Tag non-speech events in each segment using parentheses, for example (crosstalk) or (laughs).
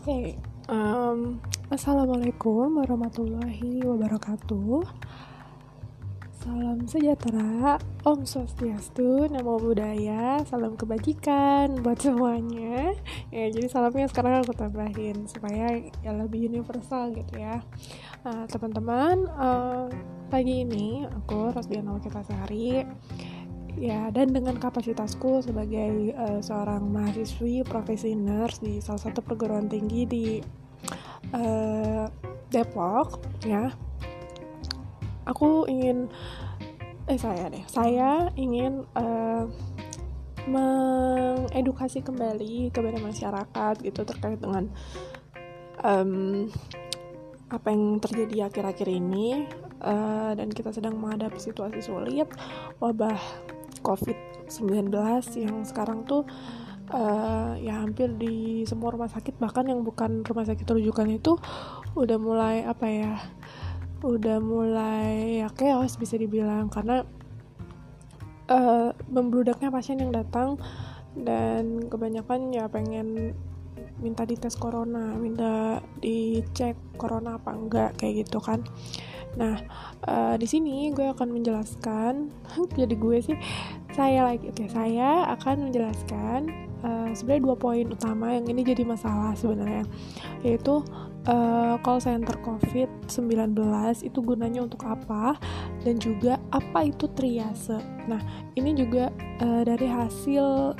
Oke, um, assalamualaikum warahmatullahi wabarakatuh. Salam sejahtera, Om Swastiastu, Namo Buddhaya, salam kebajikan buat semuanya. Ya, jadi salamnya sekarang aku tambahin supaya ya lebih universal gitu ya. Nah, teman-teman, uh, pagi ini aku Rosdiana Kita Sehari ya dan dengan kapasitasku sebagai uh, seorang mahasiswi profesi nurse di salah satu perguruan tinggi di uh, Depok ya aku ingin eh saya deh saya ingin uh, mengedukasi kembali kepada masyarakat gitu terkait dengan um, apa yang terjadi akhir-akhir ini uh, dan kita sedang menghadapi situasi sulit wabah COVID-19 yang sekarang tuh uh, ya hampir di semua rumah sakit bahkan yang bukan rumah sakit rujukan itu udah mulai apa ya udah mulai ya chaos bisa dibilang karena uh, membludaknya pasien yang datang dan kebanyakan ya pengen minta dites corona, minta dicek corona apa enggak kayak gitu kan. Nah, uh, di sini gue akan menjelaskan, (laughs) jadi gue sih saya lagi, oke saya akan menjelaskan uh, sebenarnya dua poin utama yang ini jadi masalah sebenarnya, yaitu uh, call center COVID-19 itu gunanya untuk apa dan juga apa itu triase. Nah, ini juga uh, dari hasil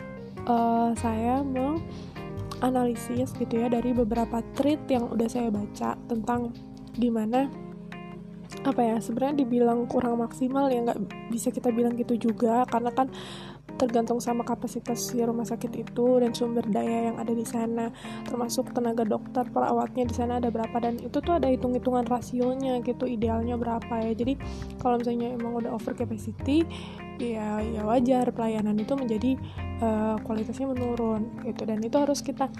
uh, saya menganalisis gitu ya dari beberapa tweet yang udah saya baca tentang gimana apa ya sebenarnya dibilang kurang maksimal ya nggak bisa kita bilang gitu juga karena kan tergantung sama kapasitas si rumah sakit itu dan sumber daya yang ada di sana. Termasuk tenaga dokter perawatnya di sana ada berapa dan itu tuh ada hitung-hitungan rasionya gitu idealnya berapa ya. Jadi kalau misalnya emang udah over capacity ya ya wajar pelayanan itu menjadi uh, kualitasnya menurun gitu. Dan itu harus kita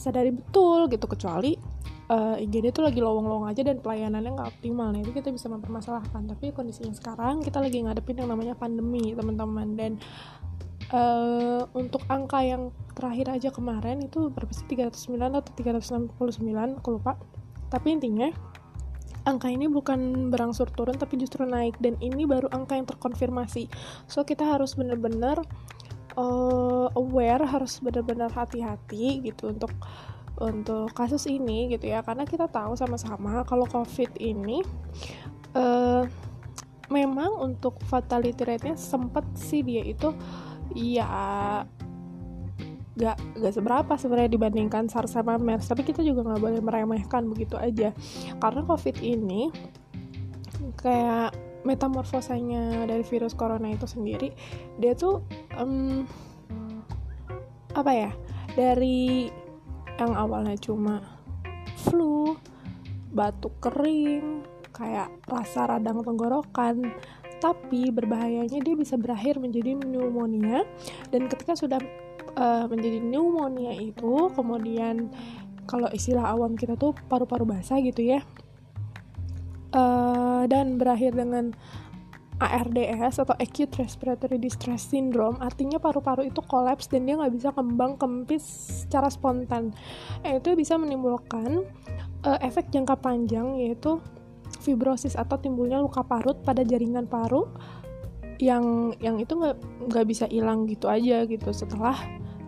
sadari betul gitu kecuali uh, eh, IGD itu lagi lowong-lowong aja dan pelayanannya nggak optimal nah itu kita bisa mempermasalahkan. Tapi kondisinya sekarang kita lagi ngadepin yang namanya pandemi teman-teman. Dan uh, untuk angka yang terakhir aja kemarin itu berapa sih? 309 atau 369 aku lupa. Tapi intinya angka ini bukan berangsur turun tapi justru naik. Dan ini baru angka yang terkonfirmasi. So kita harus benar-benar uh, aware harus benar-benar hati-hati gitu untuk untuk kasus ini gitu ya. Karena kita tahu sama-sama kalau covid ini uh, memang untuk fatality rate-nya sempet sih dia itu ya gak, gak seberapa sebenarnya dibandingkan SARS sama MERS. Tapi kita juga nggak boleh meremehkan begitu aja. Karena COVID ini kayak metamorfosanya dari virus corona itu sendiri dia tuh um, apa ya dari yang awalnya cuma flu, batuk kering, kayak rasa radang tenggorokan, tapi berbahayanya dia bisa berakhir menjadi pneumonia. Dan ketika sudah uh, menjadi pneumonia itu kemudian kalau istilah awam kita tuh paru-paru basah gitu ya. Uh, dan berakhir dengan ARDS atau Acute Respiratory Distress Syndrome artinya paru-paru itu kolaps dan dia nggak bisa kembang kempis secara spontan. Eh, itu bisa menimbulkan uh, efek jangka panjang yaitu fibrosis atau timbulnya luka parut pada jaringan paru yang yang itu nggak nggak bisa hilang gitu aja gitu. Setelah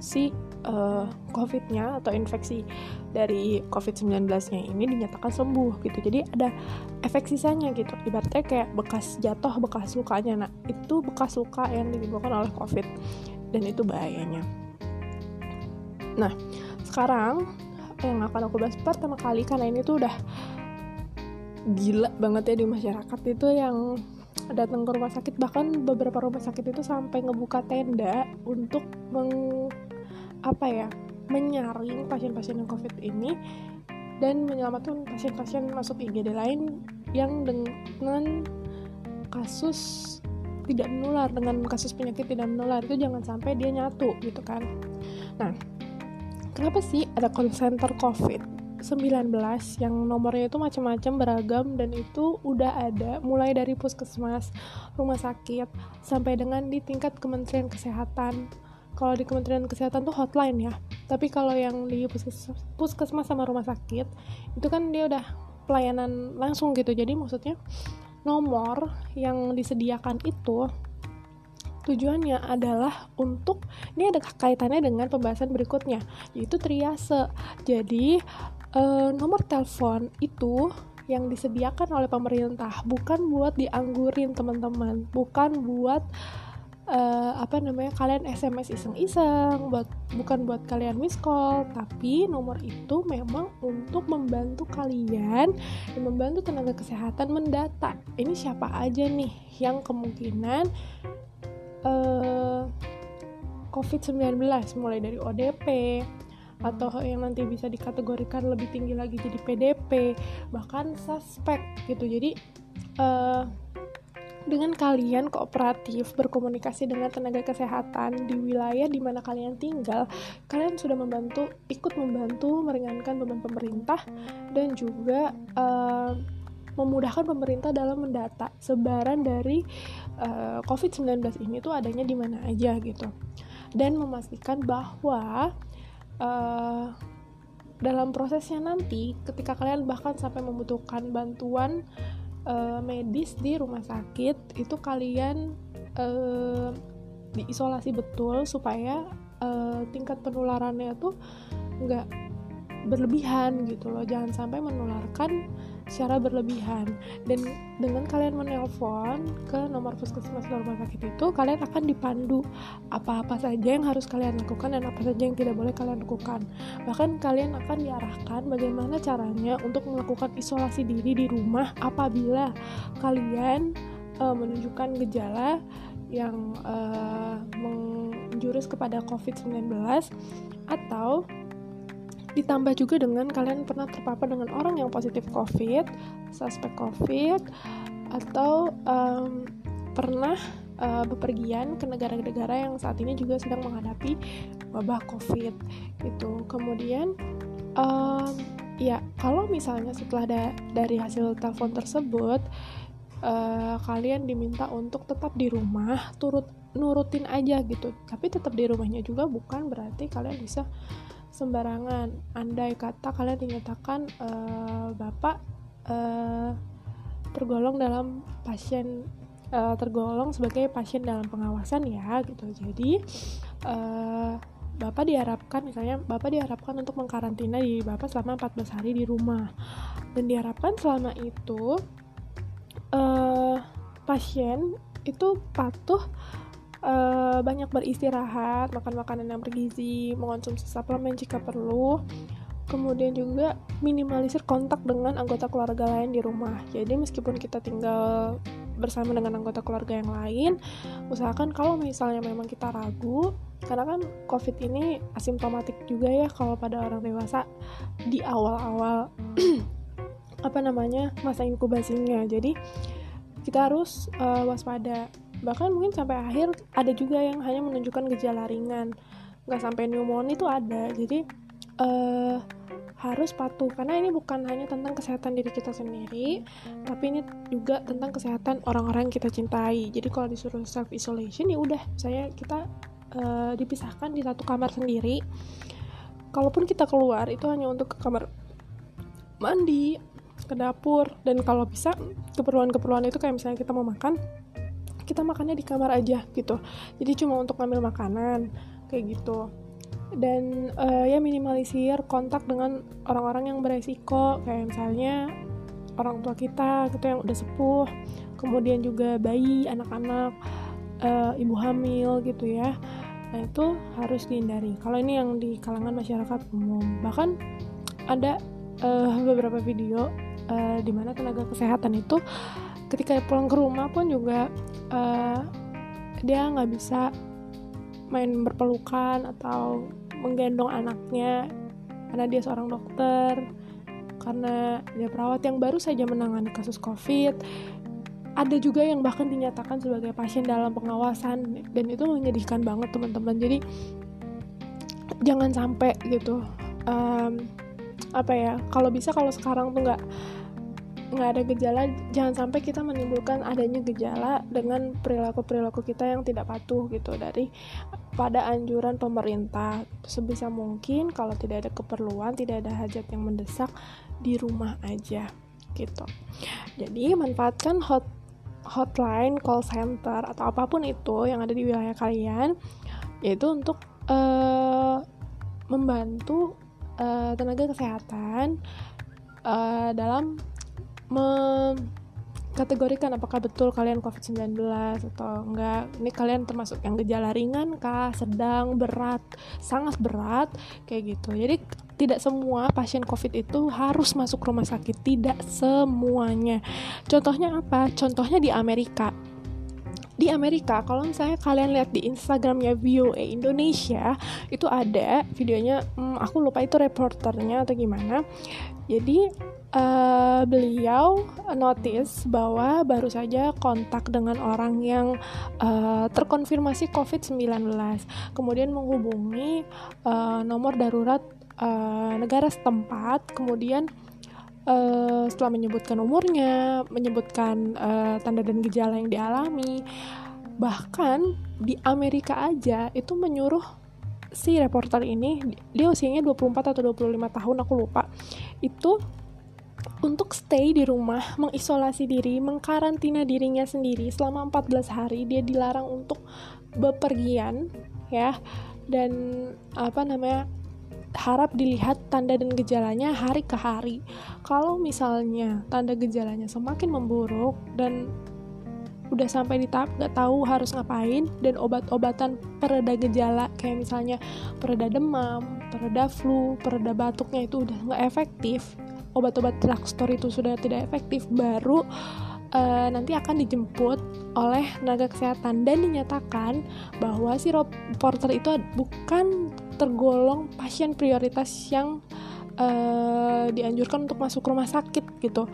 si uh, COVID-nya atau infeksi dari COVID-19-nya ini dinyatakan sembuh gitu. Jadi ada efek sisanya gitu. Ibaratnya kayak bekas jatuh, bekas lukanya. Nah, itu bekas luka yang ditimbulkan oleh COVID dan itu bahayanya. Nah, sekarang yang akan aku bahas pertama kali karena ini tuh udah gila banget ya di masyarakat itu yang datang ke rumah sakit bahkan beberapa rumah sakit itu sampai ngebuka tenda untuk meng apa ya menyaring pasien-pasien yang covid ini dan menyelamatkan pasien-pasien masuk IGD lain yang dengan kasus tidak menular dengan kasus penyakit tidak menular. Itu jangan sampai dia nyatu gitu kan. Nah kenapa sih ada call center covid 19 yang nomornya itu macam-macam beragam dan itu udah ada mulai dari puskesmas, rumah sakit sampai dengan di tingkat Kementerian Kesehatan kalau di Kementerian Kesehatan tuh hotline ya. Tapi kalau yang di puskesmas sama rumah sakit itu kan dia udah pelayanan langsung gitu. Jadi maksudnya nomor yang disediakan itu tujuannya adalah untuk ini ada kaitannya dengan pembahasan berikutnya yaitu triase. Jadi uh, nomor telepon itu yang disediakan oleh pemerintah bukan buat dianggurin teman-teman. Bukan buat uh, apa namanya kalian SMS iseng-iseng buat bukan buat kalian miss call tapi nomor itu memang untuk membantu kalian dan membantu tenaga kesehatan mendata. Ini siapa aja nih yang kemungkinan uh, eh, COVID-19 mulai dari ODP atau yang nanti bisa dikategorikan lebih tinggi lagi jadi PDP bahkan suspek gitu. Jadi uh, dengan kalian kooperatif berkomunikasi dengan tenaga kesehatan di wilayah di mana kalian tinggal, kalian sudah membantu ikut membantu meringankan beban pemerintah dan juga uh, memudahkan pemerintah dalam mendata sebaran dari uh, COVID-19 ini tuh adanya di mana aja gitu. Dan memastikan bahwa uh, dalam prosesnya nanti ketika kalian bahkan sampai membutuhkan bantuan uh, medis di rumah sakit itu kalian uh, diisolasi betul supaya uh, tingkat penularannya tuh nggak berlebihan gitu loh. Jangan sampai menularkan secara berlebihan. Dan dengan kalian menelpon ke nomor puskesmas rumah sakit itu kalian akan dipandu apa-apa saja yang harus kalian lakukan dan apa saja yang tidak boleh kalian lakukan. Bahkan kalian akan diarahkan bagaimana caranya untuk melakukan isolasi diri di rumah apabila kalian uh, menunjukkan gejala yang uh, menjurus kepada COVID-19 atau ditambah juga dengan kalian pernah terpapar dengan orang yang positif COVID, suspek COVID, atau um, pernah uh, bepergian ke negara-negara yang saat ini juga sedang menghadapi wabah COVID gitu. Kemudian um, ya kalau misalnya setelah da dari hasil telepon tersebut uh, kalian diminta untuk tetap di rumah, turut nurutin aja gitu. Tapi tetap di rumahnya juga bukan berarti kalian bisa sembarangan. Andai kata kalian dinyatakan uh, bapak uh, tergolong dalam pasien uh, tergolong sebagai pasien dalam pengawasan ya gitu. Jadi uh, Bapak diharapkan misalnya Bapak diharapkan untuk mengkarantina diri Bapak selama 14 hari di rumah. Dan diharapkan selama itu uh, pasien itu patuh uh, banyak beristirahat, makan makanan yang bergizi, mengonsumsi suplemen jika perlu, kemudian juga minimalisir kontak dengan anggota keluarga lain di rumah. Jadi meskipun kita tinggal bersama dengan anggota keluarga yang lain, usahakan kalau misalnya memang kita ragu, karena kan COVID ini asimptomatik juga ya kalau pada orang dewasa di awal-awal (clears throat) apa namanya masa inkubasinya. Jadi kita harus uh, waspada bahkan mungkin sampai akhir ada juga yang hanya menunjukkan gejala ringan. Nggak sampai pneumonia itu ada. Jadi uh, harus patuh. Karena ini bukan hanya tentang kesehatan diri kita sendiri tapi ini juga tentang kesehatan orang-orang yang kita cintai. Jadi kalau disuruh self isolation ya udah saya kita uh, dipisahkan di satu kamar sendiri. Kalaupun kita keluar itu hanya untuk ke kamar mandi ke dapur. Dan kalau bisa keperluan-keperluan itu kayak misalnya kita mau makan kita makannya di kamar aja gitu. Jadi cuma untuk ngambil makanan kayak gitu. Dan uh, ya minimalisir kontak dengan orang-orang yang beresiko kayak misalnya orang tua kita gitu yang udah sepuh. Kemudian juga bayi anak-anak uh, ibu hamil gitu ya. Nah itu harus dihindari. Kalau ini yang di kalangan masyarakat umum. Bahkan ada uh, beberapa video uh, di mana tenaga kesehatan itu ketika pulang ke rumah pun juga uh, dia nggak bisa main berpelukan atau menggendong anaknya karena dia seorang dokter karena dia perawat. Yang baru saja menangani kasus covid ada juga yang bahkan dinyatakan sebagai pasien dalam pengawasan dan itu menyedihkan banget teman-teman. Jadi jangan sampai gitu um, apa ya kalau bisa kalau sekarang tuh nggak nggak ada gejala jangan sampai kita menimbulkan adanya gejala dengan perilaku perilaku kita yang tidak patuh gitu dari pada anjuran pemerintah. Sebisa mungkin kalau tidak ada keperluan tidak ada hajat yang mendesak di rumah aja gitu. Jadi manfaatkan hot hotline call center atau apa pun itu yang ada di wilayah kalian yaitu untuk uh, membantu uh, tenaga kesehatan uh, dalam mengkategorikan apakah betul kalian COVID-19 atau enggak. Ini kalian termasuk yang gejala ringan kah, sedang, berat, sangat berat kayak gitu. Jadi tidak semua pasien COVID itu harus masuk rumah sakit, tidak semuanya. Contohnya apa? Contohnya di Amerika di Amerika kalau misalnya kalian lihat di Instagramnya VOA Indonesia itu ada videonya hmm, aku lupa itu reporternya atau gimana jadi uh, beliau notice bahwa baru saja kontak dengan orang yang uh, terkonfirmasi COVID-19, kemudian menghubungi uh, nomor darurat uh, negara setempat, kemudian uh, setelah menyebutkan umurnya, menyebutkan uh, tanda dan gejala yang dialami, bahkan di Amerika aja itu menyuruh si reporter ini dia usianya 24 atau 25 tahun aku lupa. Itu untuk stay di rumah, mengisolasi diri, mengkarantina dirinya sendiri selama 14 hari. Dia dilarang untuk bepergian ya. Dan apa namanya? harap dilihat tanda dan gejalanya hari ke hari. Kalau misalnya tanda gejalanya semakin memburuk dan udah sampai di tahap gak tahu harus ngapain dan obat-obatan pereda gejala kayak misalnya pereda demam, pereda flu, pereda batuknya itu udah nggak efektif obat-obat drugstore itu sudah tidak efektif baru uh, nanti akan dijemput oleh tenaga kesehatan dan dinyatakan bahwa si reporter itu bukan tergolong pasien prioritas yang uh, dianjurkan untuk masuk rumah sakit gitu.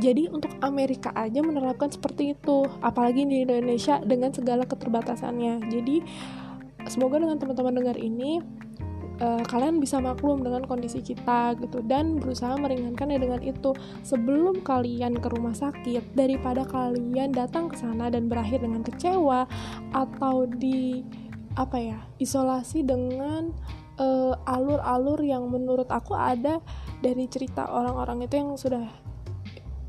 Jadi untuk Amerika aja menerapkan seperti itu, apalagi di Indonesia dengan segala keterbatasannya. Jadi semoga dengan teman-teman dengar ini uh, kalian bisa maklum dengan kondisi kita gitu dan berusaha meringankannya dengan itu. Sebelum kalian ke rumah sakit daripada kalian datang ke sana dan berakhir dengan kecewa atau di apa ya isolasi dengan uh, alur-alur yang menurut aku ada dari cerita orang-orang itu yang sudah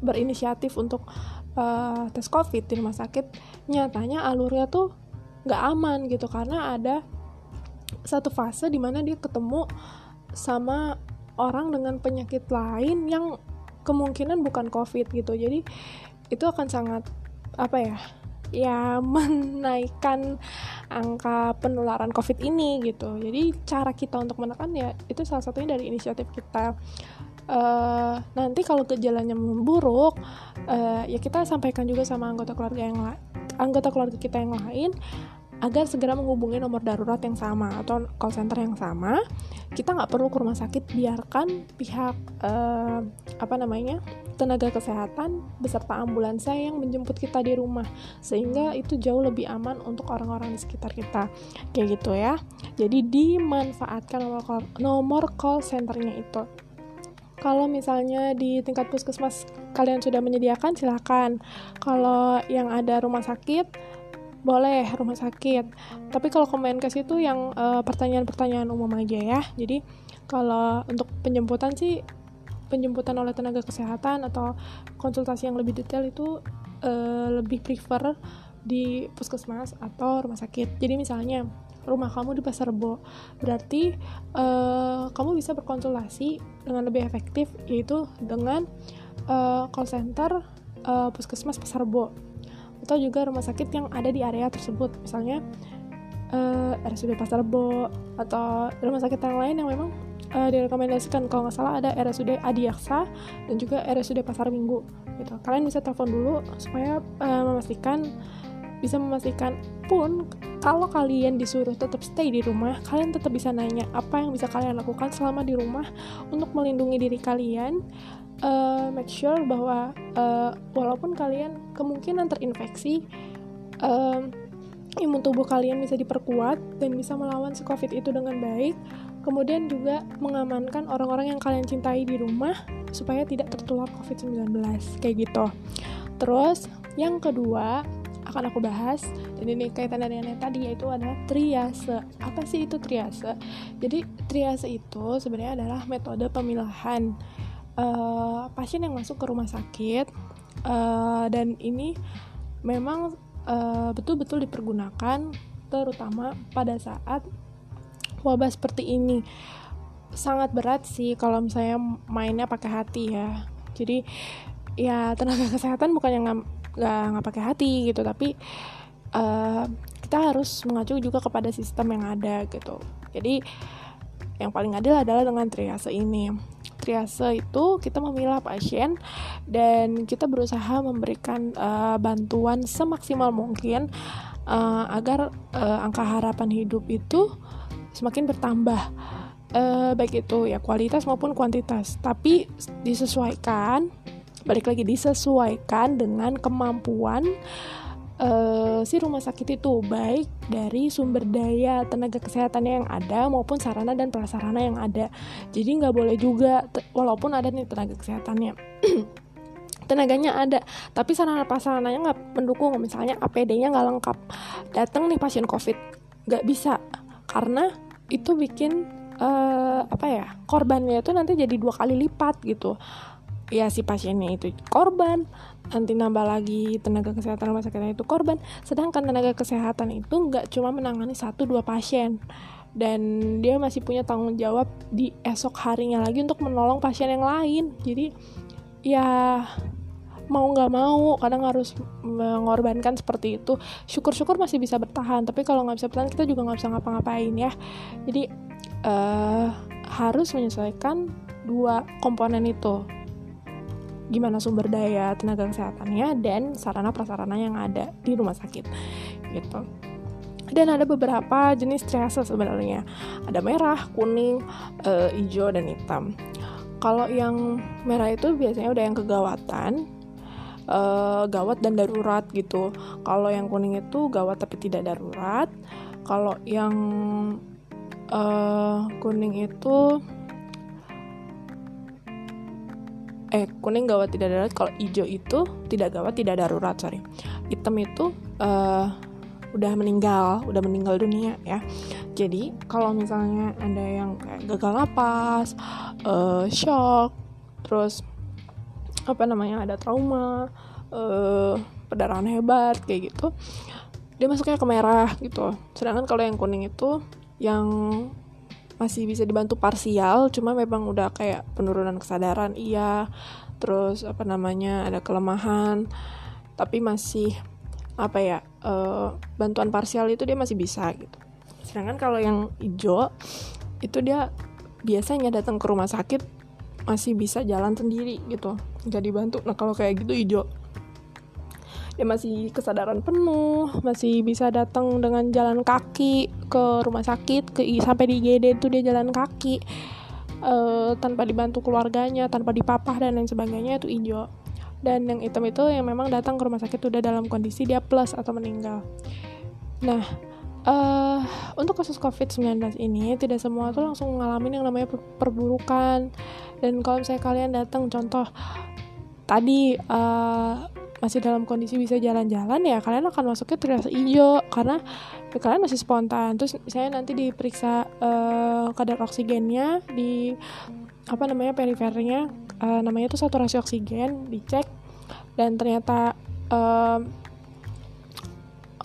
berinisiatif untuk uh, tes covid di rumah sakit nyatanya alurnya tuh nggak aman gitu karena ada satu fase di mana dia ketemu sama orang dengan penyakit lain yang kemungkinan bukan covid gitu. Jadi itu akan sangat apa ya ya (laughs) menaikkan angka penularan covid ini gitu. Jadi cara kita untuk menekan ya itu salah satunya dari inisiatif kita. Uh, nanti kalau gejalanya memburuk uh, ya kita sampaikan juga sama anggota keluarga yang anggota keluarga kita yang lain agar segera menghubungi nomor darurat yang sama atau call center yang sama. Kita nggak perlu ke rumah sakit biarkan pihak uh, apa namanya tenaga kesehatan beserta ambulans yang menjemput kita di rumah. Sehingga itu jauh lebih aman untuk orang-orang di sekitar kita. Kayak gitu ya. Jadi dimanfaatkan nomor call, nomor call centernya itu. Kalau misalnya di tingkat puskesmas kalian sudah menyediakan silahkan kalau yang ada rumah sakit boleh rumah sakit. Tapi kalau Kemenkes itu yang eh, pertanyaan-pertanyaan umum aja ya. Jadi kalau untuk penjemputan sih penjemputan oleh tenaga kesehatan atau konsultasi yang lebih detail itu uh, lebih prefer di puskesmas atau rumah sakit. Jadi misalnya rumah kamu di Pasar Rebo. Berarti uh, kamu bisa berkonsultasi dengan lebih efektif yaitu dengan uh, call center uh, puskesmas Pasar Rebo atau juga rumah sakit yang ada di area tersebut. Misalnya uh, eh, RSUD Pasar Rebo atau rumah sakit yang lain yang memang uh, direkomendasikan. Kalau nggak salah ada RSUD Adiaksa dan juga RSUD Pasar Minggu gitu. Kalian bisa telepon dulu supaya uh, memastikan bisa memastikan pun kalau kalian disuruh tetap stay di rumah, kalian tetap bisa nanya apa yang bisa kalian lakukan selama di rumah untuk melindungi diri kalian uh, make sure bahwa uh, walaupun kalian kemungkinan terinfeksi um, imun tubuh kalian bisa diperkuat dan bisa melawan si covid itu dengan baik kemudian juga mengamankan orang-orang yang kalian cintai di rumah supaya tidak tertular COVID-19 kayak gitu. Terus yang kedua akan aku bahas dan ini kaitan dengan yang tadi yaitu adalah triase. Apa sih itu triase? Jadi triase itu sebenarnya adalah metode pemilahan uh, pasien yang masuk ke rumah sakit uh, dan ini memang betul betul-betul dipergunakan terutama pada saat wabah seperti ini. Sangat berat sih kalau misalnya mainnya pakai hati ya. Jadi ya tenaga kesehatan bukan yang nggak nggak pakai hati gitu tapi uh, kita harus mengacu juga kepada sistem yang ada gitu. Jadi yang paling adil adalah dengan triase ini triase itu kita memilah pasien dan kita berusaha memberikan uh, bantuan semaksimal mungkin uh, agar uh, angka harapan hidup itu semakin bertambah. Uh, baik itu ya kualitas maupun kuantitas. Tapi disesuaikan balik lagi disesuaikan dengan kemampuan uh, si rumah sakit itu baik dari sumber daya tenaga kesehatan yang ada maupun sarana dan prasarana yang ada. Jadi nggak boleh juga walaupun ada nih tenaga kesehatannya. (clears throat) Tenaganya ada tapi sarana prasarananya nggak mendukung. Misalnya APD-nya nggak lengkap. Datang nih pasien COVID nggak bisa. Karena itu bikin uh, apa ya korbannya itu nanti jadi dua kali lipat gitu ya si pasiennya itu korban. Nanti nambah lagi tenaga kesehatan rumah sakitnya itu korban. Sedangkan tenaga kesehatan itu nggak cuma menangani satu dua pasien. Dan dia masih punya tanggung jawab di esok harinya lagi untuk menolong pasien yang lain. Jadi ya mau nggak mau kadang harus mengorbankan seperti itu. Syukur-syukur masih bisa bertahan tapi kalau nggak bisa bertahan kita juga nggak bisa ngapa-ngapain ya. Jadi uh, harus menyesuaikan dua komponen itu gimana sumber daya tenaga kesehatannya dan sarana prasarana yang ada di rumah sakit gitu. Dan ada beberapa jenis triase sebenarnya. Ada merah kuning e, hijau dan hitam. Kalau yang merah itu biasanya udah yang kegawatan e, gawat dan darurat gitu. Kalau yang kuning itu gawat tapi tidak darurat. Kalau yang e, kuning itu eh kuning gawat tidak darurat. Kalau hijau itu tidak gawat tidak darurat sorry. Hitam itu uh, udah meninggal udah meninggal dunia ya. Jadi kalau misalnya ada yang kayak gagal napas uh, shock terus apa namanya ada trauma uh, pendarahan hebat kayak gitu dia masuknya ke merah gitu. Sedangkan kalau yang kuning itu yang masih bisa dibantu parsial cuma memang udah kayak penurunan kesadaran iya. Terus apa namanya ada kelemahan. Tapi masih apa ya uh, bantuan parsial itu dia masih bisa gitu. Sedangkan kalau yang hijau itu dia biasanya datang ke rumah sakit masih bisa jalan sendiri gitu. Nggak dibantu. Nah kalau kayak gitu hijau dia masih kesadaran penuh masih bisa datang dengan jalan kaki ke rumah sakit ke sampai di IGD itu dia jalan kaki uh, tanpa dibantu keluarganya tanpa dipapah dan lain sebagainya itu hijau dan yang hitam itu yang memang datang ke rumah sakit udah dalam kondisi dia plus atau meninggal. Nah uh, untuk kasus COVID-19 ini tidak semua tuh langsung ngalamin yang namanya perburukan. Dan kalau misalnya kalian datang contoh tadi uh, masih dalam kondisi bisa jalan-jalan ya kalian akan masuknya triase hijau karena kalian masih spontan. Terus saya nanti diperiksa uh, kadar oksigennya di apa namanya perifernya uh, namanya itu saturasi oksigen dicek. Dan ternyata uh,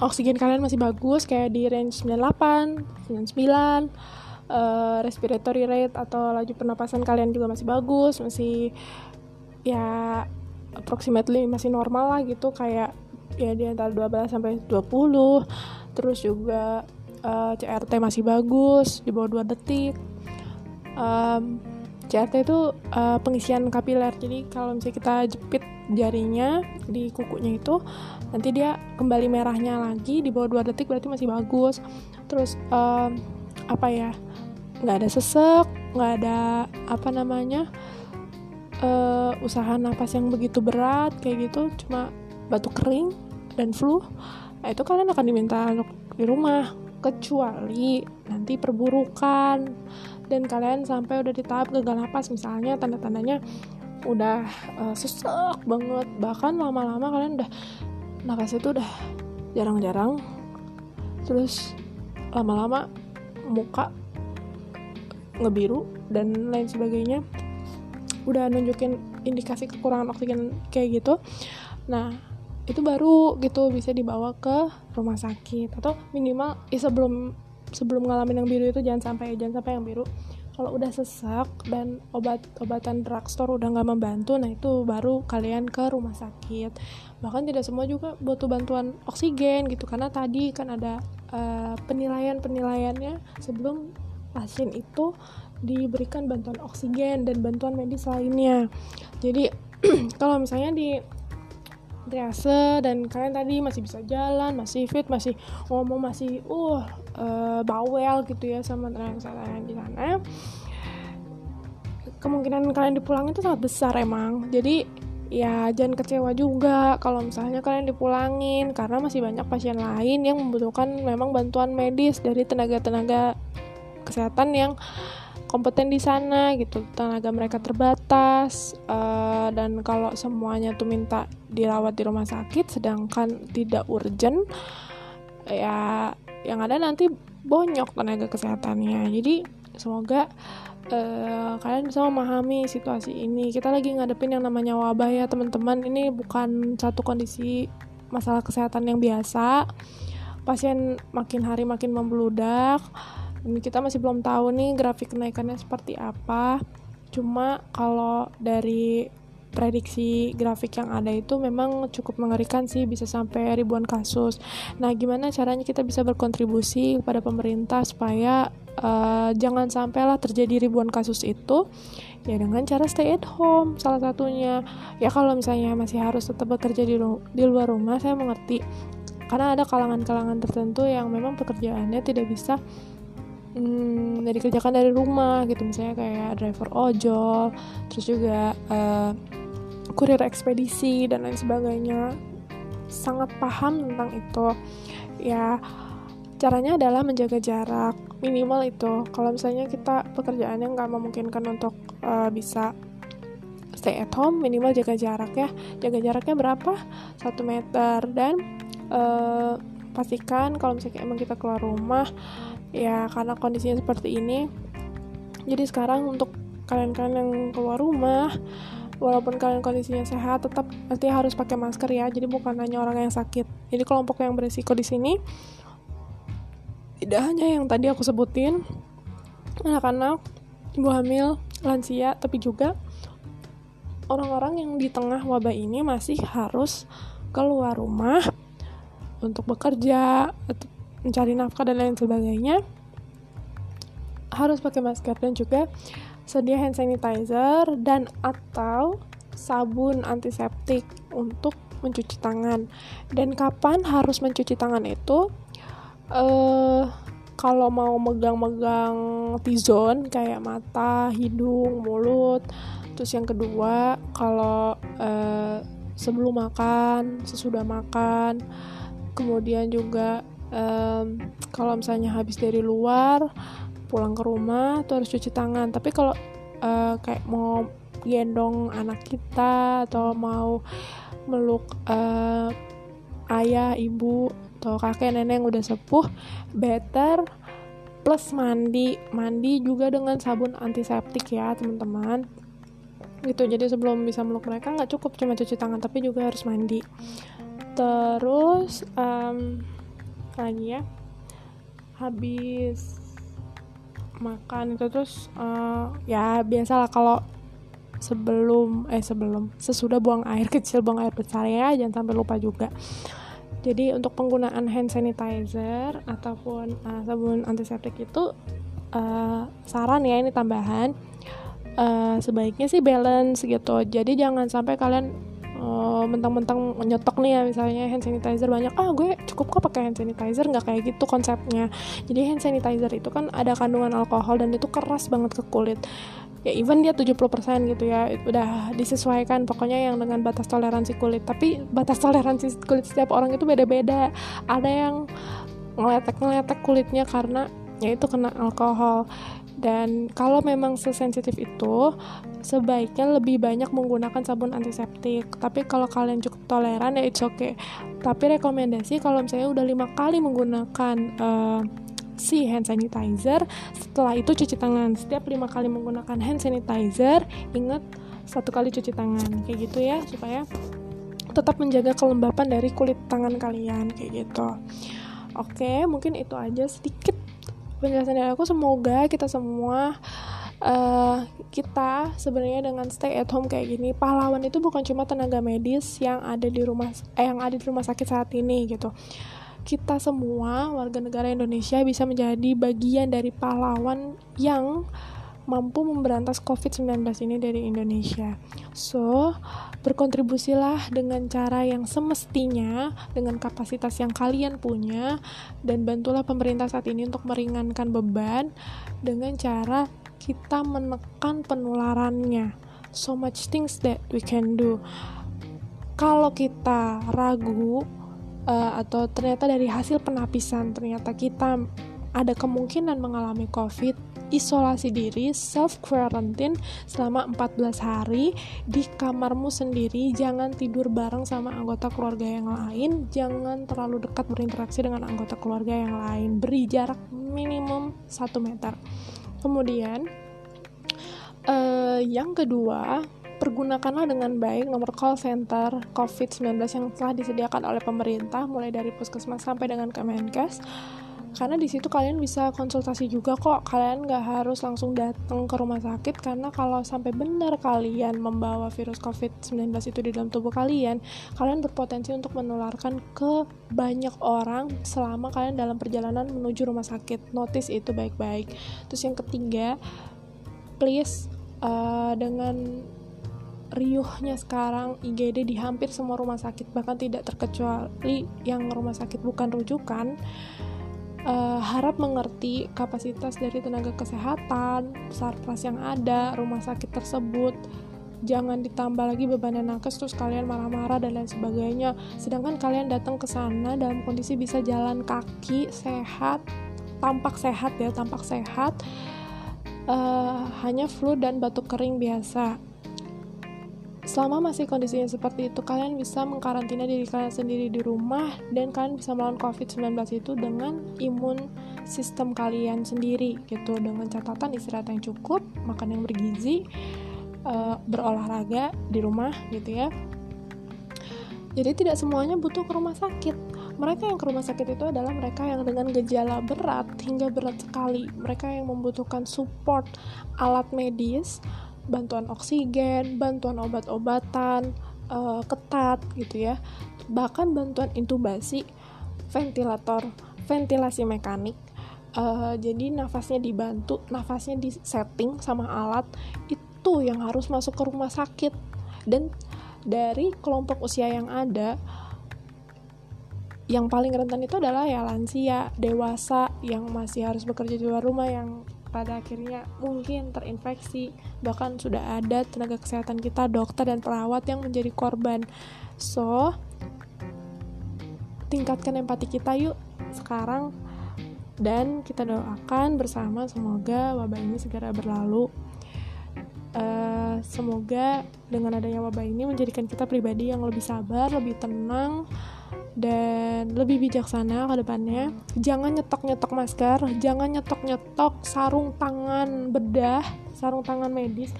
oksigen kalian masih bagus kayak di range 98 99 uh, respiratory rate atau laju pernapasan kalian juga masih bagus masih ya approximately masih normal lah gitu kayak ya di antara 12 sampai 20 terus juga uh, eh, CRT masih bagus di bawah 2 detik. Um, CRT itu uh, pengisian kapiler. Jadi kalau misalnya kita jepit jarinya di kukunya itu nanti dia kembali merahnya lagi di bawah 2 detik berarti masih bagus. Terus um, apa ya nggak ada sesek nggak ada apa namanya uh, usaha nafas yang begitu berat kayak gitu cuma batuk kering dan flu nah itu kalian akan diminta untuk di rumah kecuali nanti perburukan. Dan kalian sampai udah di tahap gagal nafas misalnya tanda-tandanya udah uh, sesek banget. Bahkan lama-lama kalian udah nafas itu udah jarang-jarang. Terus lama-lama muka ngebiru dan lain sebagainya udah nunjukin indikasi kekurangan oksigen kayak gitu. Nah itu baru gitu bisa dibawa ke rumah sakit. Atau minimal ya sebelum sebelum ngalamin yang biru itu jangan sampai jangan sampai yang biru. Kalau udah sesak dan obat-obatan drugstore udah nggak membantu nah itu baru kalian ke rumah sakit. Bahkan tidak semua juga butuh bantuan oksigen gitu karena tadi kan ada uh, penilaian-penilaiannya sebelum pasien itu diberikan bantuan oksigen dan bantuan medis lainnya jadi (clears throat) kalau misalnya di triase dan kalian tadi masih bisa jalan, masih fit, masih ngomong masih uh, uh bawel gitu ya sama tenaga di sana. Kemungkinan kalian dipulang itu sangat besar emang. Jadi ya jangan kecewa juga kalau misalnya kalian dipulangin karena masih banyak pasien lain yang membutuhkan memang bantuan medis dari tenaga-tenaga kesehatan yang kompeten di sana gitu tenaga mereka terbatas uh, dan kalau semuanya tuh minta dirawat di rumah sakit sedangkan tidak urgent ya yang ada nanti bonyok tenaga kesehatannya. Jadi semoga uh, kalian bisa memahami situasi ini. Kita lagi ngadepin yang namanya wabah ya teman-teman. Ini bukan satu kondisi masalah kesehatan yang biasa. Pasien makin hari makin membludak kita masih belum tahu nih grafik kenaikannya seperti apa. Cuma kalau dari prediksi grafik yang ada itu memang cukup mengerikan sih bisa sampai ribuan kasus. Nah gimana caranya kita bisa berkontribusi kepada pemerintah supaya uh, jangan sampailah terjadi ribuan kasus itu? Ya dengan cara stay at home salah satunya. Ya kalau misalnya masih harus tetap bekerja di, di luar rumah saya mengerti. Karena ada kalangan-kalangan tertentu yang memang pekerjaannya tidak bisa hmm, dikerjakan dari rumah gitu. Misalnya kayak driver ojol terus juga uh, kurir ekspedisi dan lain sebagainya. Sangat paham tentang itu. Ya caranya adalah menjaga jarak minimal itu. Kalau misalnya kita pekerjaannya nggak memungkinkan untuk uh, bisa stay at home minimal jaga jarak ya. Jaga jaraknya berapa? Satu meter. Dan uh, pastikan kalau misalnya emang kita keluar rumah ya karena kondisinya seperti ini jadi sekarang untuk kalian-kalian yang keluar rumah walaupun kalian kondisinya sehat tetap pasti harus pakai masker ya. Jadi bukan hanya orang yang sakit. Jadi kelompok yang berisiko di sini tidak hanya yang tadi aku sebutin anak-anak ibu hamil lansia tapi juga orang-orang yang di tengah wabah ini masih harus keluar rumah untuk bekerja mencari nafkah dan lain sebagainya harus pakai masker dan juga sedia hand sanitizer dan atau sabun antiseptik untuk mencuci tangan. Dan kapan harus mencuci tangan itu? Uh, kalau mau megang-megang T-zone kayak mata, hidung, mulut. Terus yang kedua kalau uh, sebelum makan, sesudah makan. Kemudian juga um, kalau misalnya habis dari luar pulang ke rumah tuh harus cuci tangan. Tapi kalau uh, kayak mau gendong anak kita atau mau meluk uh, ayah ibu atau kakek nenek yang udah sepuh better plus mandi. Mandi juga dengan sabun antiseptik ya teman-teman. Gitu jadi sebelum bisa meluk mereka nggak cukup cuma cuci tangan tapi juga harus mandi. Terus um, lagi ya. Habis makan itu terus uh, ya biasalah kalau sebelum eh sebelum sesudah buang air (laughs) kecil buang air besar ya jangan sampai lupa juga. Jadi untuk penggunaan hand sanitizer ataupun uh, sabun antiseptik itu uh, saran ya ini tambahan. Uh, sebaiknya sih balance gitu. Jadi jangan sampai kalian uh, mentang-mentang nyetok nih ya misalnya hand sanitizer banyak. Ah gue cukup kok pakai hand sanitizer nggak kayak gitu konsepnya. Jadi hand sanitizer itu kan ada kandungan alkohol dan itu keras banget ke kulit. Ya even dia 70% gitu ya udah disesuaikan pokoknya yang dengan batas toleransi kulit. Tapi batas toleransi kulit setiap orang itu beda-beda. Ada yang ngeletek-ngeletek kulitnya karena ya itu kena alkohol. Dan kalau memang sesensitif itu sebaiknya lebih banyak menggunakan sabun antiseptik. Tapi kalau kalian cukup toleran ya it's okay. Tapi rekomendasi kalau misalnya udah lima kali menggunakan uh, si hand sanitizer setelah itu cuci tangan. Setiap lima kali menggunakan hand sanitizer ingat satu kali cuci tangan. Kayak gitu ya supaya tetap menjaga kelembapan dari kulit tangan kalian. Kayak gitu. Oke mungkin itu aja sedikit penjelasan dari aku. Semoga kita semua uh, kita sebenarnya dengan stay at home kayak gini pahlawan itu bukan cuma tenaga medis yang ada di rumah eh, yang ada di rumah sakit saat ini gitu kita semua warga negara Indonesia bisa menjadi bagian dari pahlawan yang mampu memberantas COVID-19 ini dari Indonesia. So, berkontribusilah dengan cara yang semestinya, dengan kapasitas yang kalian punya, dan bantulah pemerintah saat ini untuk meringankan beban dengan cara kita menekan penularannya. So much things that we can do. Kalau kita ragu, uh, atau ternyata dari hasil penapisan ternyata kita ada kemungkinan mengalami COVID, isolasi diri, self quarantine selama 14 hari di kamarmu sendiri, jangan tidur bareng sama anggota keluarga yang lain, jangan terlalu dekat berinteraksi dengan anggota keluarga yang lain, beri jarak minimum 1 meter. Kemudian, uh, yang kedua, pergunakanlah dengan baik nomor call center COVID-19 yang telah disediakan oleh pemerintah mulai dari puskesmas sampai dengan Kemenkes karena di situ kalian bisa konsultasi juga kok. Kalian nggak harus langsung datang ke rumah sakit karena kalau sampai benar kalian membawa virus COVID-19 itu di dalam tubuh kalian kalian berpotensi untuk menularkan ke banyak orang selama kalian dalam perjalanan menuju rumah sakit. Notice itu baik-baik. Terus yang ketiga please uh, dengan riuhnya sekarang IGD di hampir semua rumah sakit bahkan tidak terkecuali yang rumah sakit bukan rujukan uh, harap mengerti kapasitas dari tenaga kesehatan sarpras yang ada rumah sakit tersebut. Jangan ditambah lagi beban nakes terus kalian marah-marah dan lain sebagainya. Sedangkan kalian datang ke sana dalam kondisi bisa jalan kaki sehat tampak sehat ya tampak sehat. Uh, hanya flu dan batuk kering biasa Selama masih kondisinya seperti itu, kalian bisa mengkarantina diri kalian sendiri di rumah dan kalian bisa melawan COVID-19 itu dengan imun sistem kalian sendiri gitu dengan catatan istirahat yang cukup, makan yang bergizi, uh, berolahraga di rumah gitu ya. Jadi tidak semuanya butuh ke rumah sakit. Mereka yang ke rumah sakit itu adalah mereka yang dengan gejala berat hingga berat sekali. Mereka yang membutuhkan support alat medis bantuan oksigen, bantuan obat-obatan, uh, ketat gitu ya. Bahkan bantuan intubasi, ventilator, ventilasi mekanik. Uh, jadi nafasnya dibantu, nafasnya disetting sama alat itu yang harus masuk ke rumah sakit. Dan dari kelompok usia yang ada, yang paling rentan itu adalah ya lansia, dewasa yang masih harus bekerja di luar rumah yang pada akhirnya mungkin terinfeksi bahkan sudah ada tenaga kesehatan kita dokter dan perawat yang menjadi korban. So tingkatkan empati kita yuk sekarang dan kita doakan bersama semoga wabah ini segera berlalu. Uh, semoga dengan adanya wabah ini menjadikan kita pribadi yang lebih sabar lebih tenang dan lebih bijaksana ke depannya. Jangan nyetok-nyetok masker, jangan nyetok-nyetok sarung tangan bedah, sarung tangan medis.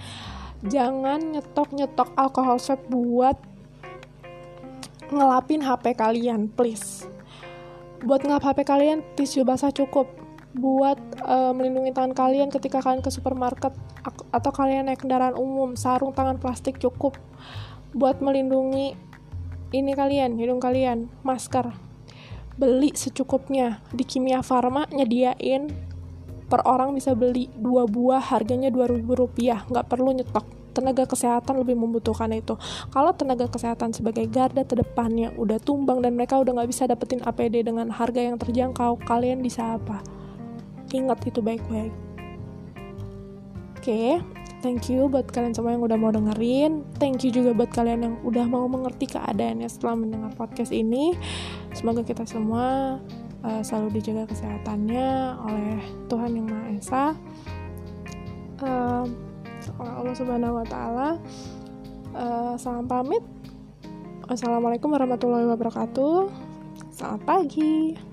Jangan nyetok-nyetok alkohol swab buat ngelapin HP kalian, please. Buat ngelap HP kalian, tisu basah cukup. Buat uh, melindungi tangan kalian ketika kalian ke supermarket atau kalian naik kendaraan umum, sarung tangan plastik cukup. Buat melindungi ini kalian, hidung kalian, masker. Beli secukupnya. Di Kimia Farma nyediain per orang bisa beli dua buah harganya ribu rupiah. Nggak perlu nyetok. Tenaga kesehatan lebih membutuhkan itu. Kalau tenaga kesehatan sebagai garda terdepannya udah tumbang dan mereka udah nggak bisa dapetin APD dengan harga yang terjangkau kalian bisa apa? Ingat itu baik-baik. Oke. okay thank you buat kalian semua yang udah mau dengerin. Thank you juga buat kalian yang udah mau mengerti keadaannya setelah mendengar podcast ini. Semoga kita semua uh, selalu dijaga kesehatannya oleh Tuhan yang Maha Esa. Uh, Allah Subhanahu Wa Taala. Uh, salam pamit. Wassalamualaikum warahmatullahi wabarakatuh. Selamat pagi